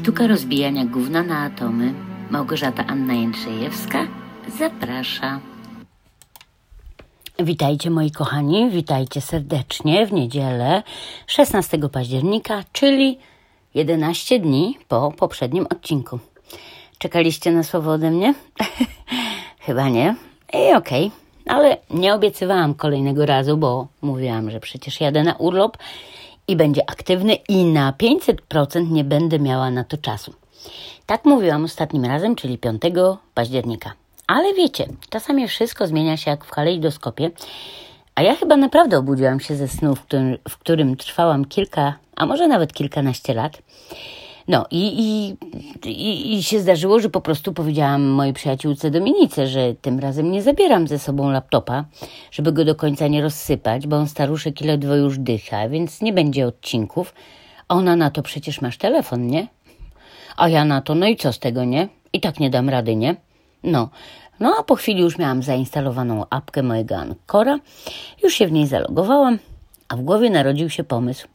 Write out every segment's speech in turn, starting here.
Sztuka rozbijania gówna na atomy. Małgorzata Anna Jędrzejewska zaprasza. Witajcie moi kochani, witajcie serdecznie w niedzielę 16 października, czyli 11 dni po poprzednim odcinku. Czekaliście na słowo ode mnie? Chyba nie. I okej, okay. ale nie obiecywałam kolejnego razu, bo mówiłam, że przecież jadę na urlop i będzie aktywny i na 500% nie będę miała na to czasu. Tak mówiłam ostatnim razem, czyli 5 października. Ale wiecie, czasami wszystko zmienia się jak w kalejdoskopie, a ja chyba naprawdę obudziłam się ze snu, w którym, w którym trwałam kilka, a może nawet kilkanaście lat. No i, i, i, się zdarzyło, że po prostu powiedziałam mojej przyjaciółce Dominice, że tym razem nie zabieram ze sobą laptopa, żeby go do końca nie rozsypać, bo on staruszek ledwo już dycha, więc nie będzie odcinków. Ona na to przecież masz telefon, nie? A ja na to, no i co z tego, nie? I tak nie dam rady, nie? No, no a po chwili już miałam zainstalowaną apkę mojego Ancora, już się w niej zalogowałam, a w głowie narodził się pomysł.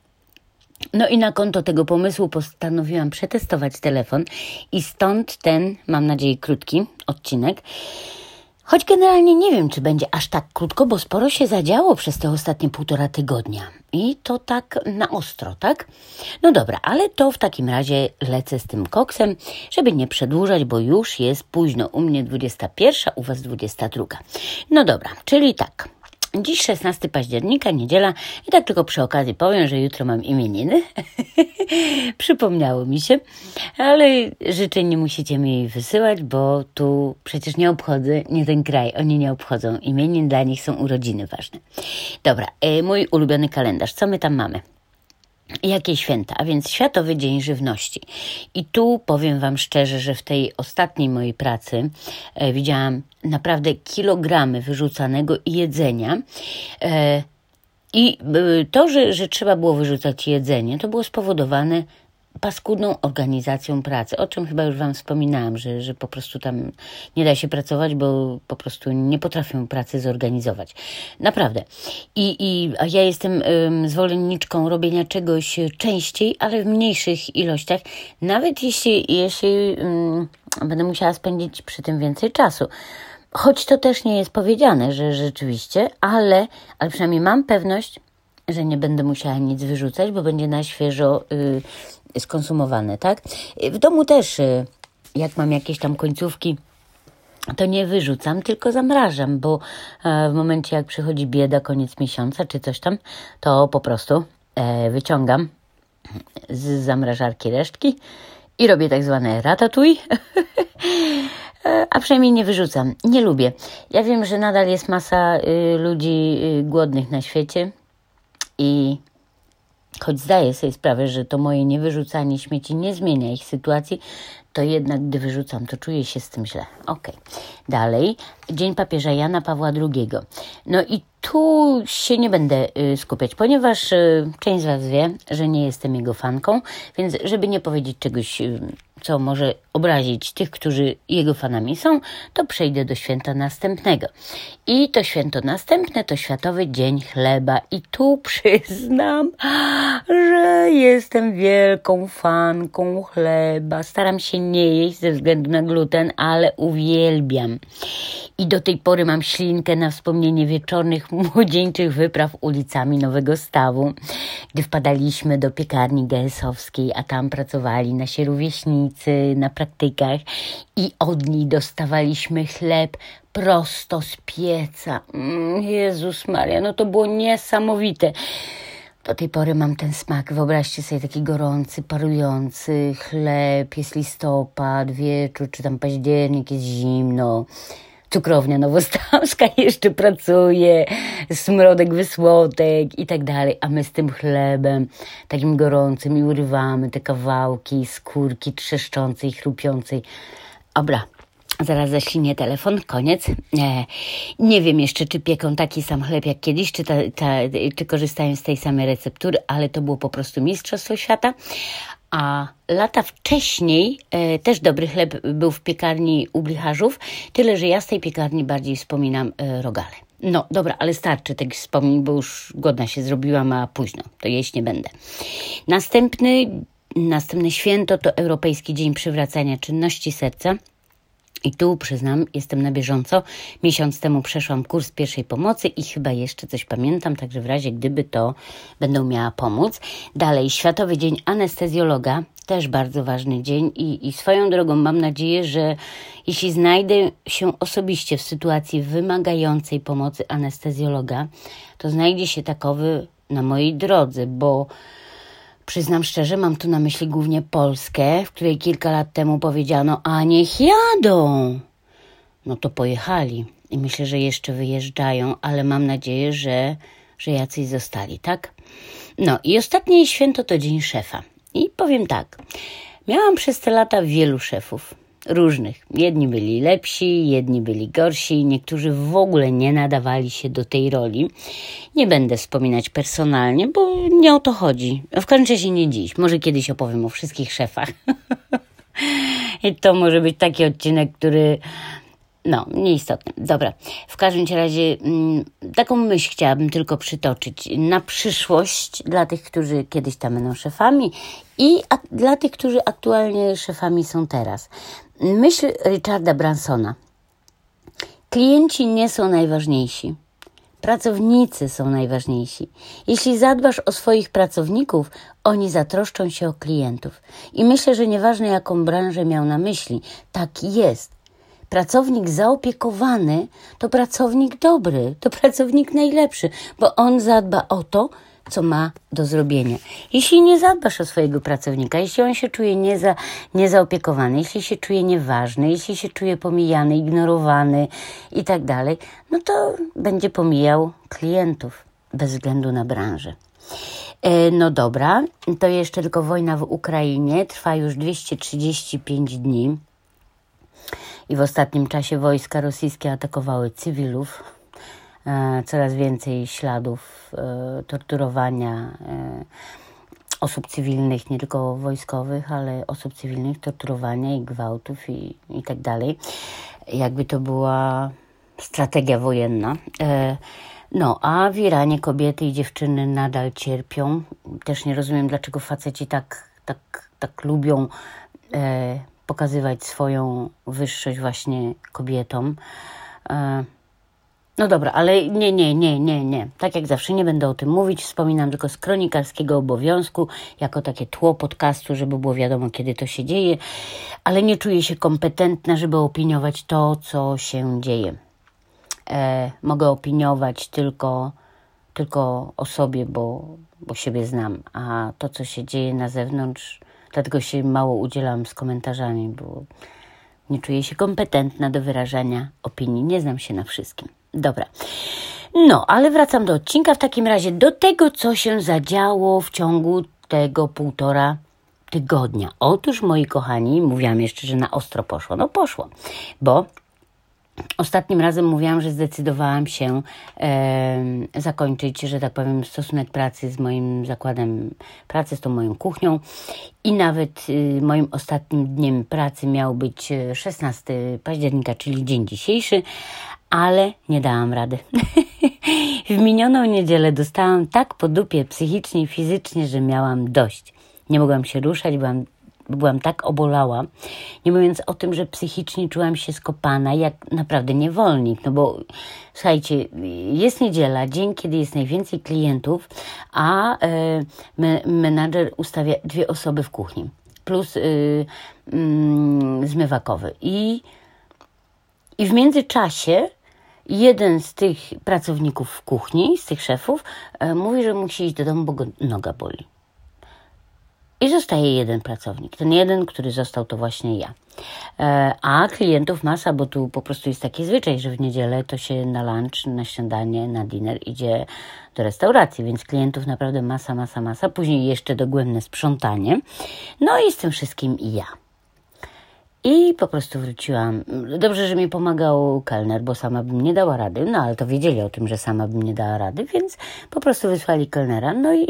No i na konto tego pomysłu postanowiłam przetestować telefon i stąd ten, mam nadzieję, krótki odcinek. Choć generalnie nie wiem, czy będzie aż tak krótko, bo sporo się zadziało przez te ostatnie półtora tygodnia. I to tak na ostro, tak? No dobra, ale to w takim razie lecę z tym koksem, żeby nie przedłużać, bo już jest późno. U mnie 21, u Was 22. No dobra, czyli tak. Dziś 16 października, niedziela i tak tylko przy okazji powiem, że jutro mam imieniny. Przypomniało mi się, ale życzeń nie musicie mi wysyłać, bo tu przecież nie obchodzę, nie ten kraj, oni nie obchodzą imienin, dla nich są urodziny ważne. Dobra, e, mój ulubiony kalendarz, co my tam mamy? Jakie święta? A więc Światowy Dzień Żywności. I tu powiem Wam szczerze, że w tej ostatniej mojej pracy e, widziałam naprawdę kilogramy wyrzucanego jedzenia. E, I e, to, że, że trzeba było wyrzucać jedzenie, to było spowodowane paskudną organizacją pracy, o czym chyba już Wam wspominałam, że, że po prostu tam nie da się pracować, bo po prostu nie potrafią pracy zorganizować. Naprawdę. I, i ja jestem um, zwolenniczką robienia czegoś częściej, ale w mniejszych ilościach, nawet jeśli, jeśli um, będę musiała spędzić przy tym więcej czasu. Choć to też nie jest powiedziane, że rzeczywiście, ale, ale przynajmniej mam pewność, że nie będę musiała nic wyrzucać, bo będzie na świeżo y, skonsumowane, tak? W domu też, y, jak mam jakieś tam końcówki, to nie wyrzucam, tylko zamrażam, bo e, w momencie jak przychodzi bieda, koniec miesiąca czy coś tam, to po prostu e, wyciągam z zamrażarki resztki i robię tak zwane ratatouille. E, a przynajmniej nie wyrzucam. Nie lubię. Ja wiem, że nadal jest masa y, ludzi y, głodnych na świecie, i choć zdaję sobie sprawę, że to moje niewyrzucanie śmieci nie zmienia ich sytuacji, to jednak gdy wyrzucam, to czuję się z tym źle. Ok. Dalej, Dzień papieża Jana Pawła II. No i tu się nie będę y, skupiać, ponieważ y, część z Was wie, że nie jestem jego fanką, więc żeby nie powiedzieć czegoś, y, co może obrazić tych, którzy jego fanami są, to przejdę do święta następnego. I to święto następne to Światowy Dzień Chleba. I tu przyznam, że jestem wielką fanką chleba. Staram się nie jeść ze względu na gluten, ale uwielbiam. I do tej pory mam ślinkę na wspomnienie wieczornych młodzieńczych wypraw ulicami Nowego Stawu, gdy wpadaliśmy do piekarni GS-owskiej, a tam pracowali nasi rówieśnicy na praktykach i od niej dostawaliśmy chleb prosto z pieca. Mm, Jezus Maria, no to było niesamowite. Do tej pory mam ten smak. Wyobraźcie sobie taki gorący, parujący chleb, jest listopad, wieczór, czy tam październik, jest zimno cukrownia nowostawska jeszcze pracuje, smrodek wysłotek i tak dalej, a my z tym chlebem takim gorącym i urywamy te kawałki skórki trzeszczącej, chrupiącej. Dobra, Zaraz zaślinie telefon, koniec. Nie, nie wiem jeszcze, czy pieką taki sam chleb jak kiedyś, czy, ta, ta, czy korzystają z tej samej receptury, ale to było po prostu Mistrzostwo Świata. A lata wcześniej e, też dobry chleb był w piekarni u Blicharzów, tyle że ja z tej piekarni bardziej wspominam e, rogale. No dobra, ale starczy tych wspomnień, bo już godna się zrobiłam, a późno, to jeść nie będę. Następny następne święto to Europejski Dzień Przywracania Czynności Serca. I tu przyznam, jestem na bieżąco. Miesiąc temu przeszłam kurs pierwszej pomocy i chyba jeszcze coś pamiętam, także w razie gdyby to będę miała pomóc. Dalej, Światowy Dzień Anestezjologa, też bardzo ważny dzień i, i swoją drogą mam nadzieję, że jeśli znajdę się osobiście w sytuacji wymagającej pomocy anestezjologa, to znajdzie się takowy na mojej drodze, bo Przyznam szczerze, mam tu na myśli głównie Polskę, w której kilka lat temu powiedziano, a niech jadą. No to pojechali i myślę, że jeszcze wyjeżdżają, ale mam nadzieję, że, że jacyś zostali, tak? No i ostatnie święto to Dzień Szefa. I powiem tak, miałam przez te lata wielu szefów różnych. Jedni byli lepsi, jedni byli gorsi, niektórzy w ogóle nie nadawali się do tej roli. Nie będę wspominać personalnie, bo nie o to chodzi. W każdym razie nie dziś. Może kiedyś opowiem o wszystkich szefach. I to może być taki odcinek, który no, nieistotne. Dobra. W każdym razie mm, taką myśl chciałabym tylko przytoczyć na przyszłość dla tych, którzy kiedyś tam będą szefami i dla tych, którzy aktualnie szefami są teraz. Myśl Richarda Bransona. Klienci nie są najważniejsi. Pracownicy są najważniejsi. Jeśli zadbasz o swoich pracowników, oni zatroszczą się o klientów. I myślę, że nieważne jaką branżę miał na myśli, tak jest. Pracownik zaopiekowany to pracownik dobry, to pracownik najlepszy, bo on zadba o to, co ma do zrobienia. Jeśli nie zadbasz o swojego pracownika, jeśli on się czuje nieza, niezaopiekowany, jeśli się czuje nieważny, jeśli się czuje pomijany, ignorowany i tak dalej, no to będzie pomijał klientów bez względu na branżę. E, no dobra, to jeszcze tylko wojna w Ukrainie trwa już 235 dni i w ostatnim czasie wojska rosyjskie atakowały cywilów. E, coraz więcej śladów e, torturowania e, osób cywilnych, nie tylko wojskowych, ale osób cywilnych, torturowania i gwałtów i, i tak dalej. Jakby to była strategia wojenna. No, a w Iranie kobiety i dziewczyny nadal cierpią. Też nie rozumiem, dlaczego faceci tak, tak, tak lubią pokazywać swoją wyższość właśnie kobietom. No dobra, ale nie, nie, nie, nie, nie. Tak jak zawsze nie będę o tym mówić. Wspominam tylko z kronikarskiego obowiązku, jako takie tło podcastu, żeby było wiadomo, kiedy to się dzieje, ale nie czuję się kompetentna, żeby opiniować to, co się dzieje. E, mogę opiniować tylko, tylko o sobie, bo, bo siebie znam, a to, co się dzieje na zewnątrz, Dlatego się mało udzielam z komentarzami, bo nie czuję się kompetentna do wyrażania opinii. Nie znam się na wszystkim. Dobra. No, ale wracam do odcinka w takim razie, do tego, co się zadziało w ciągu tego półtora tygodnia. Otóż, moi kochani, mówiłam jeszcze, że na ostro poszło. No poszło, bo Ostatnim razem mówiłam, że zdecydowałam się e, zakończyć, że tak powiem, stosunek pracy z moim zakładem pracy, z tą moją kuchnią i nawet y, moim ostatnim dniem pracy miał być 16 października, czyli dzień dzisiejszy, ale nie dałam rady. w minioną niedzielę dostałam tak po dupie psychicznie i fizycznie, że miałam dość. Nie mogłam się ruszać, byłam byłam tak obolała, nie mówiąc o tym, że psychicznie czułam się skopana jak naprawdę niewolnik, no bo słuchajcie, jest niedziela, dzień, kiedy jest najwięcej klientów, a e, menadżer ustawia dwie osoby w kuchni, plus y, y, zmywakowy i, i w międzyczasie jeden z tych pracowników w kuchni, z tych szefów, e, mówi, że musi iść do domu, bo go noga boli. I zostaje jeden pracownik. Ten jeden, który został, to właśnie ja. E, a klientów masa, bo tu po prostu jest taki zwyczaj, że w niedzielę to się na lunch, na śniadanie, na dinner idzie do restauracji, więc klientów naprawdę masa, masa, masa. Później jeszcze dogłębne sprzątanie. No i z tym wszystkim i ja. I po prostu wróciłam. Dobrze, że mi pomagał kelner, bo sama bym nie dała rady. No ale to wiedzieli o tym, że sama bym nie dała rady, więc po prostu wysłali kelnera. No i,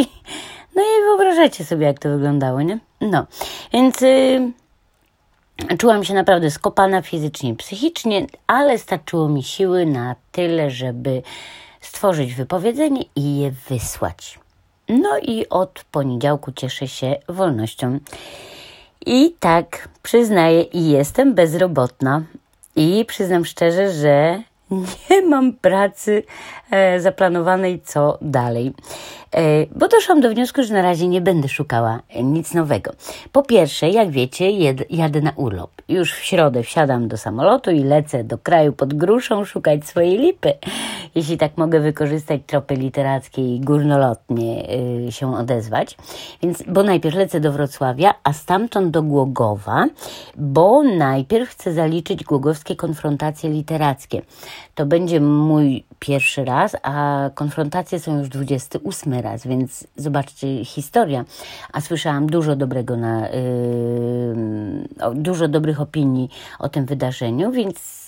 no i wyobrażacie sobie, jak to wyglądało, nie? No, więc y, czułam się naprawdę skopana fizycznie psychicznie, ale starczyło mi siły na tyle, żeby stworzyć wypowiedzenie i je wysłać. No i od poniedziałku cieszę się wolnością. I tak przyznaję, i jestem bezrobotna. I przyznam szczerze, że nie mam pracy e, zaplanowanej co dalej. E, bo doszłam do wniosku, że na razie nie będę szukała nic nowego. Po pierwsze, jak wiecie, jed, jadę na urlop. Już w środę wsiadam do samolotu i lecę do kraju pod gruszą szukać swojej lipy. Jeśli tak mogę wykorzystać tropy literackie i górnolotnie y, się odezwać. Więc, bo najpierw lecę do Wrocławia, a stamtąd do Głogowa, bo najpierw chcę zaliczyć głogowskie konfrontacje literackie. To będzie mój pierwszy raz, a konfrontacje są już 28 raz, więc zobaczcie, historia. A słyszałam dużo dobrego na, yy, dużo dobrych opinii o tym wydarzeniu, więc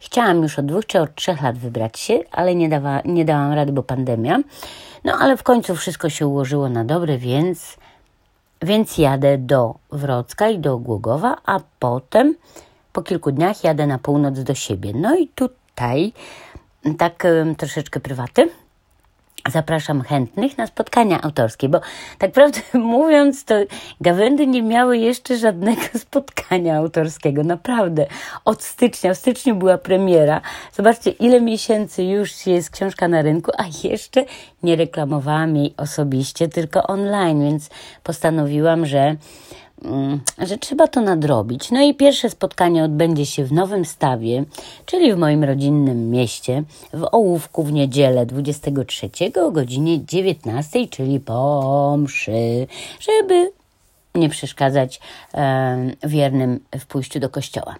chciałam już od dwóch czy od trzech lat wybrać się, ale nie, dawa, nie dałam rady, bo pandemia. No ale w końcu wszystko się ułożyło na dobre, więc, więc jadę do Wrocka i do Głogowa, a potem po kilku dniach jadę na północ do siebie. No i tutaj tak troszeczkę prywaty zapraszam chętnych na spotkania autorskie, bo tak prawdę mówiąc, to gawędy nie miały jeszcze żadnego spotkania autorskiego, naprawdę. Od stycznia, w styczniu była premiera. Zobaczcie, ile miesięcy już jest książka na rynku, a jeszcze nie reklamowałam jej osobiście, tylko online, więc postanowiłam, że że trzeba to nadrobić. No i pierwsze spotkanie odbędzie się w Nowym Stawie, czyli w moim rodzinnym mieście, w Ołówku w niedzielę 23 o godzinie 19, czyli po mszy, żeby nie przeszkadzać e, wiernym w pójściu do kościoła.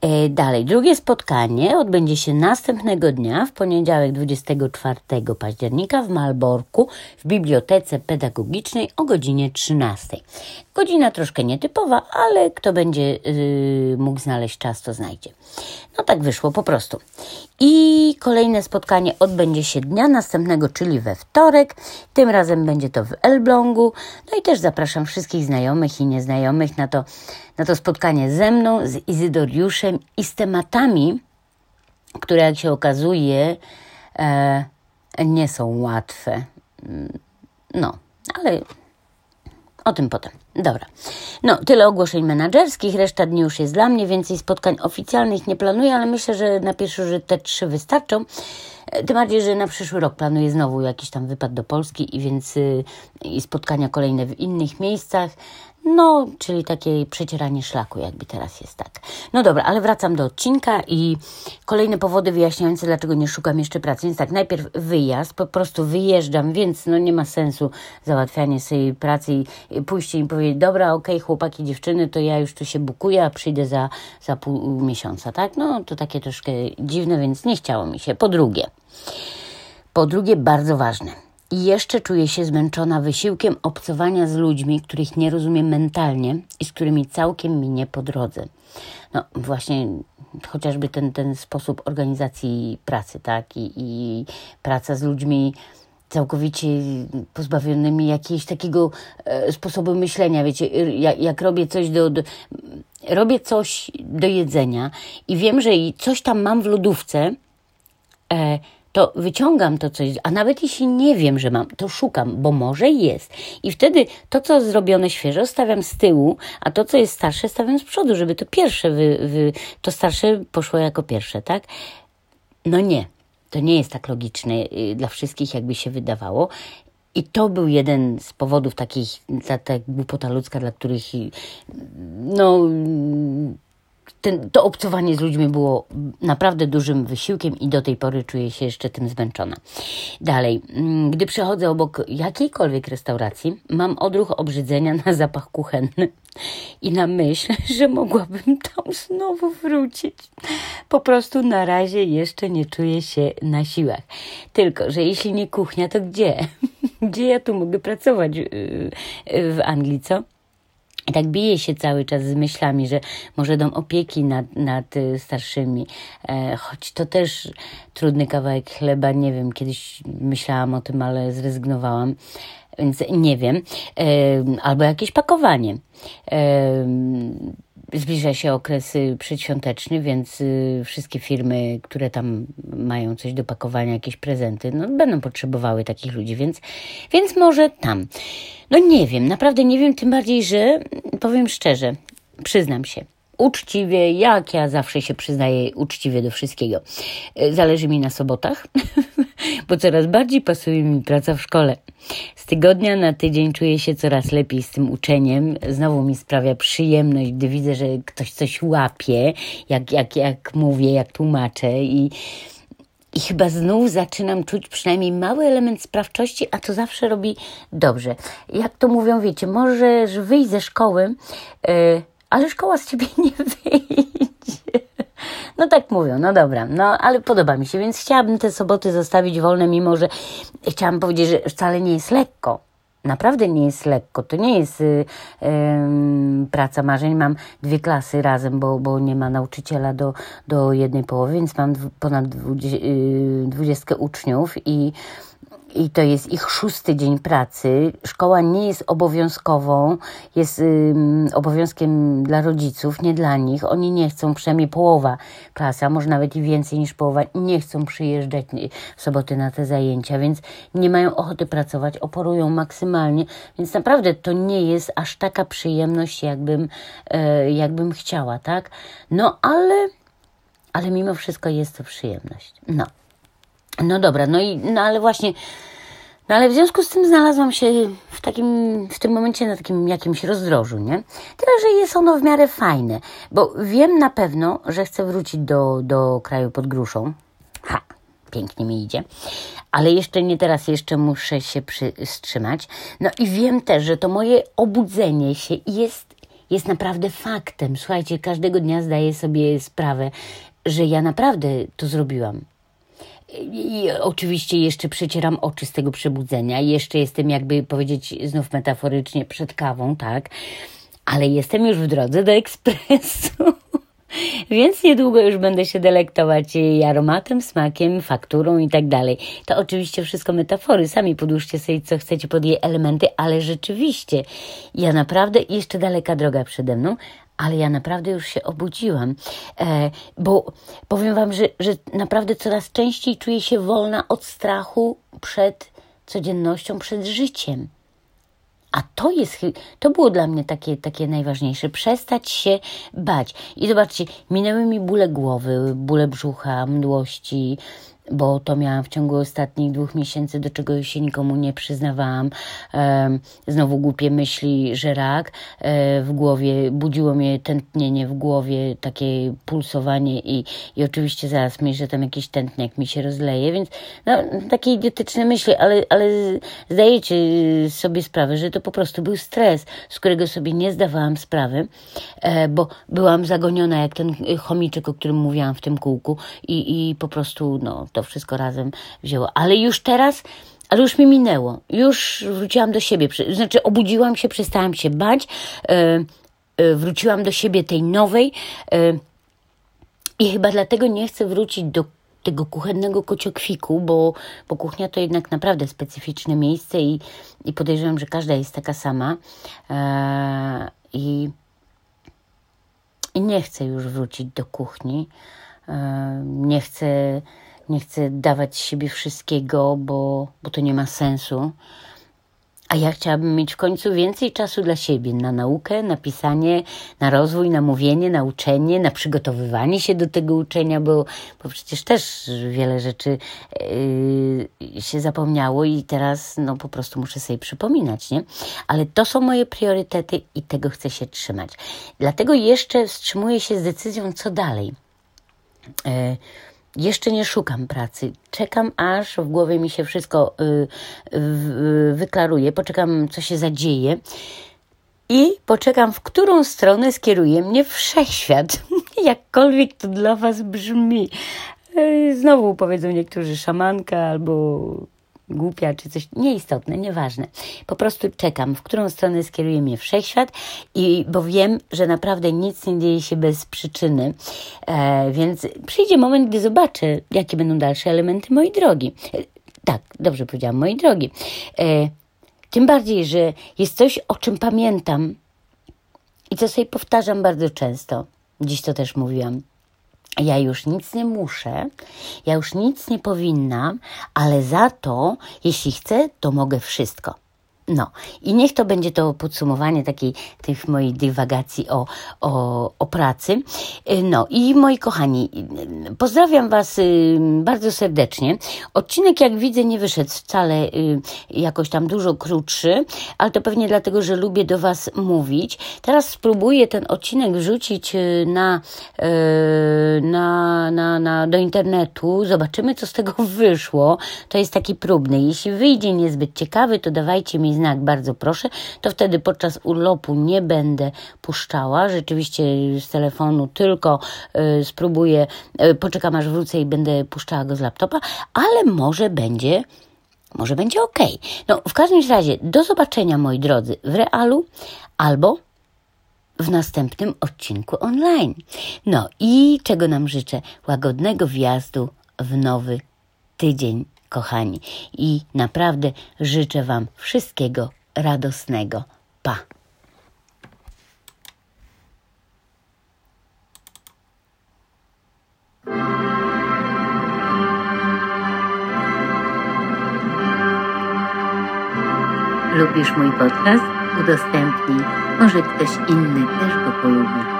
E, dalej, drugie spotkanie odbędzie się następnego dnia, w poniedziałek 24 października w Malborku w Bibliotece Pedagogicznej o godzinie 13. Godzina troszkę nietypowa, ale kto będzie y, mógł znaleźć czas, to znajdzie. No tak wyszło po prostu. I kolejne spotkanie odbędzie się dnia następnego, czyli we wtorek. Tym razem będzie to w Elblągu. No i też zapraszam wszystkich znajomych i nieznajomych na to, na to spotkanie ze mną, z Izydoriuszem i z tematami, które jak się okazuje e, nie są łatwe. Mm, no, ale o tym potem. Dobra. No, tyle ogłoszeń menedżerskich, reszta dni już jest dla mnie, więcej spotkań oficjalnych nie planuję, ale myślę, że na pierwszy rzut te trzy wystarczą. E, tym bardziej, że na przyszły rok planuję znowu jakiś tam wypad do Polski i więc y, i spotkania kolejne w innych miejscach. No, czyli takie przecieranie szlaku, jakby teraz jest tak. No dobra, ale wracam do odcinka i kolejne powody wyjaśniające, dlaczego nie szukam jeszcze pracy. Więc tak, najpierw wyjazd, po prostu wyjeżdżam, więc no nie ma sensu załatwianie sobie pracy i pójście i powiedzieć, dobra, okej, okay, chłopaki, dziewczyny, to ja już tu się bukuję, a przyjdę za, za pół miesiąca, tak? No, to takie troszkę dziwne, więc nie chciało mi się. Po drugie, po drugie, bardzo ważne – i jeszcze czuję się zmęczona wysiłkiem obcowania z ludźmi, których nie rozumiem mentalnie i z którymi całkiem mi nie po drodze. No właśnie chociażby ten, ten sposób organizacji pracy, tak? I, i praca z ludźmi całkowicie pozbawionymi jakiegoś takiego e, sposobu myślenia. Wiecie, jak, jak robię coś do, do, robię coś do jedzenia i wiem, że coś tam mam w lodówce, e, to wyciągam to coś, a nawet jeśli nie wiem, że mam, to szukam, bo może jest. I wtedy to, co zrobione świeżo, stawiam z tyłu, a to, co jest starsze, stawiam z przodu, żeby to pierwsze, wy, wy, to starsze poszło jako pierwsze, tak? No nie, to nie jest tak logiczne y, dla wszystkich, jakby się wydawało. I to był jeden z powodów takich, ta, ta głupota ludzka, dla których no ten, to obcowanie z ludźmi było naprawdę dużym wysiłkiem i do tej pory czuję się jeszcze tym zmęczona. Dalej, mm, gdy przechodzę obok jakiejkolwiek restauracji, mam odruch obrzydzenia na zapach kuchenny i na myśl, że mogłabym tam znowu wrócić. Po prostu na razie jeszcze nie czuję się na siłach. Tylko, że jeśli nie kuchnia, to gdzie? Gdzie ja tu mogę pracować y, y, w Anglii, co? I tak bije się cały czas z myślami, że może dom opieki nad, nad y, starszymi, e, choć to też trudny kawałek chleba, nie wiem, kiedyś myślałam o tym, ale zrezygnowałam, więc nie wiem, e, albo jakieś pakowanie. E, zbliża się okres przedświąteczny, więc y, wszystkie firmy, które tam mają coś do pakowania, jakieś prezenty, no będą potrzebowały takich ludzi, więc, więc może tam. No nie wiem, naprawdę nie wiem, tym bardziej, że powiem szczerze, przyznam się, uczciwie, jak ja zawsze się przyznaję uczciwie do wszystkiego. E, zależy mi na sobotach, bo coraz bardziej pasuje mi praca w szkole. Z tygodnia na tydzień czuję się coraz lepiej z tym uczeniem. Znowu mi sprawia przyjemność, gdy widzę, że ktoś coś łapie, jak, jak, jak mówię, jak tłumaczę i i chyba znów zaczynam czuć przynajmniej mały element sprawczości, a to zawsze robi dobrze. Jak to mówią, wiecie, możesz wyjść ze szkoły, yy, ale szkoła z ciebie nie wyjdzie. No tak mówią, no dobra, no ale podoba mi się, więc chciałabym te soboty zostawić wolne, mimo że chciałam powiedzieć, że wcale nie jest lekko. Naprawdę nie jest lekko. To nie jest y, praca marzeń. Mam dwie klasy razem, bo, bo nie ma nauczyciela do, do jednej połowy, więc mam ponad dwudziestkę y, uczniów i i to jest ich szósty dzień pracy. Szkoła nie jest obowiązkową, jest ym, obowiązkiem dla rodziców, nie dla nich. Oni nie chcą, przynajmniej połowa klasy, a może nawet i więcej niż połowa, nie chcą przyjeżdżać w soboty na te zajęcia, więc nie mają ochoty pracować, oporują maksymalnie, więc naprawdę to nie jest aż taka przyjemność, jakbym, e, jakbym chciała, tak? No ale, ale mimo wszystko jest to przyjemność. No. No dobra, no i, no ale właśnie, no ale w związku z tym znalazłam się w takim, w tym momencie na takim jakimś rozdrożu, nie? Tyle, że jest ono w miarę fajne, bo wiem na pewno, że chcę wrócić do, do kraju pod gruszą. Ha, pięknie mi idzie. Ale jeszcze nie teraz, jeszcze muszę się wstrzymać. No i wiem też, że to moje obudzenie się jest, jest naprawdę faktem. Słuchajcie, każdego dnia zdaję sobie sprawę, że ja naprawdę to zrobiłam i oczywiście jeszcze przecieram oczy z tego przebudzenia. Jeszcze jestem, jakby powiedzieć znów metaforycznie, przed kawą, tak? Ale jestem już w drodze do ekspresu. Więc niedługo już będę się delektować jej aromatem, smakiem, fakturą i tak dalej. To oczywiście wszystko metafory. Sami podłóżcie sobie, co chcecie pod jej elementy, ale rzeczywiście ja naprawdę jeszcze daleka droga przede mną, ale ja naprawdę już się obudziłam, e, bo powiem Wam, że, że naprawdę coraz częściej czuję się wolna od strachu przed codziennością, przed życiem. A to jest, to było dla mnie takie, takie najważniejsze, przestać się bać. I zobaczcie, minęły mi bóle głowy, bóle brzucha, mdłości, bo to miałam w ciągu ostatnich dwóch miesięcy, do czego się nikomu nie przyznawałam. Znowu głupie myśli, że rak e, w głowie, budziło mnie tętnienie w głowie, takie pulsowanie i, i oczywiście zaraz myślę, że tam jakiś tętniak mi się rozleje, więc no, takie idiotyczne myśli, ale, ale zdajecie sobie sprawę, że to po prostu był stres, z którego sobie nie zdawałam sprawy, e, bo byłam zagoniona jak ten chomiczek, o którym mówiłam w tym kółku i, i po prostu no, to wszystko razem wzięło. Ale już teraz, ale już mi minęło. Już wróciłam do siebie. Znaczy, obudziłam się, przestałam się bać. E, e, wróciłam do siebie tej nowej. E, I chyba dlatego nie chcę wrócić do tego kuchennego kociokwiku, bo, bo kuchnia to jednak naprawdę specyficzne miejsce i, i podejrzewam, że każda jest taka sama. I, I nie chcę już wrócić do kuchni. Nie chcę nie chcę dawać siebie wszystkiego, bo, bo to nie ma sensu. A ja chciałabym mieć w końcu więcej czasu dla siebie, na naukę, na pisanie, na rozwój, na mówienie, na uczenie, na przygotowywanie się do tego uczenia, bo, bo przecież też wiele rzeczy yy, się zapomniało i teraz no, po prostu muszę sobie przypominać, nie? Ale to są moje priorytety i tego chcę się trzymać. Dlatego jeszcze wstrzymuję się z decyzją, co dalej. Yy, jeszcze nie szukam pracy. Czekam, aż w głowie mi się wszystko y, y, wyklaruje. Poczekam, co się zadzieje. I poczekam, w którą stronę skieruje mnie wszechświat. Jakkolwiek to dla Was brzmi. Y, znowu powiedzą niektórzy szamanka albo głupia czy coś, nieistotne, nieważne. Po prostu czekam, w którą stronę skieruje mnie wszechświat i bo wiem, że naprawdę nic nie dzieje się bez przyczyny, e, więc przyjdzie moment, gdy zobaczę, jakie będą dalsze elementy mojej drogi. E, tak, dobrze powiedziałam, mojej drogi. E, tym bardziej, że jest coś, o czym pamiętam, I co sobie powtarzam bardzo często, dziś to też mówiłam. Ja już nic nie muszę, ja już nic nie powinnam, ale za to, jeśli chcę, to mogę wszystko. No i niech to będzie to podsumowanie takiej tych moich dywagacji o, o, o pracy. Y, no i moi kochani, y, pozdrawiam Was y, bardzo serdecznie. Odcinek, jak widzę, nie wyszedł wcale jakoś tam dużo krótszy, ale to pewnie dlatego, że lubię do Was mówić. Teraz spróbuję ten odcinek wrzucić na, na, na, na, do internetu. Zobaczymy, co z tego wyszło. To jest taki próbny. Jeśli wyjdzie niezbyt ciekawy, to dawajcie mi znak, bardzo proszę, to wtedy podczas urlopu nie będę puszczała. Rzeczywiście z telefonu tylko y, spróbuję, y, poczekam aż wrócę i będę puszczała go z laptopa, ale może będzie może będzie ok. No, w każdym razie, do zobaczenia, moi drodzy, w realu albo w następnym odcinku online. No i czego nam życzę? Łagodnego wjazdu w nowy tydzień kochani. I naprawdę życzę Wam wszystkiego radosnego. Pa! Lubisz mój podcast? Udostępnij. Może ktoś inny też go polubi.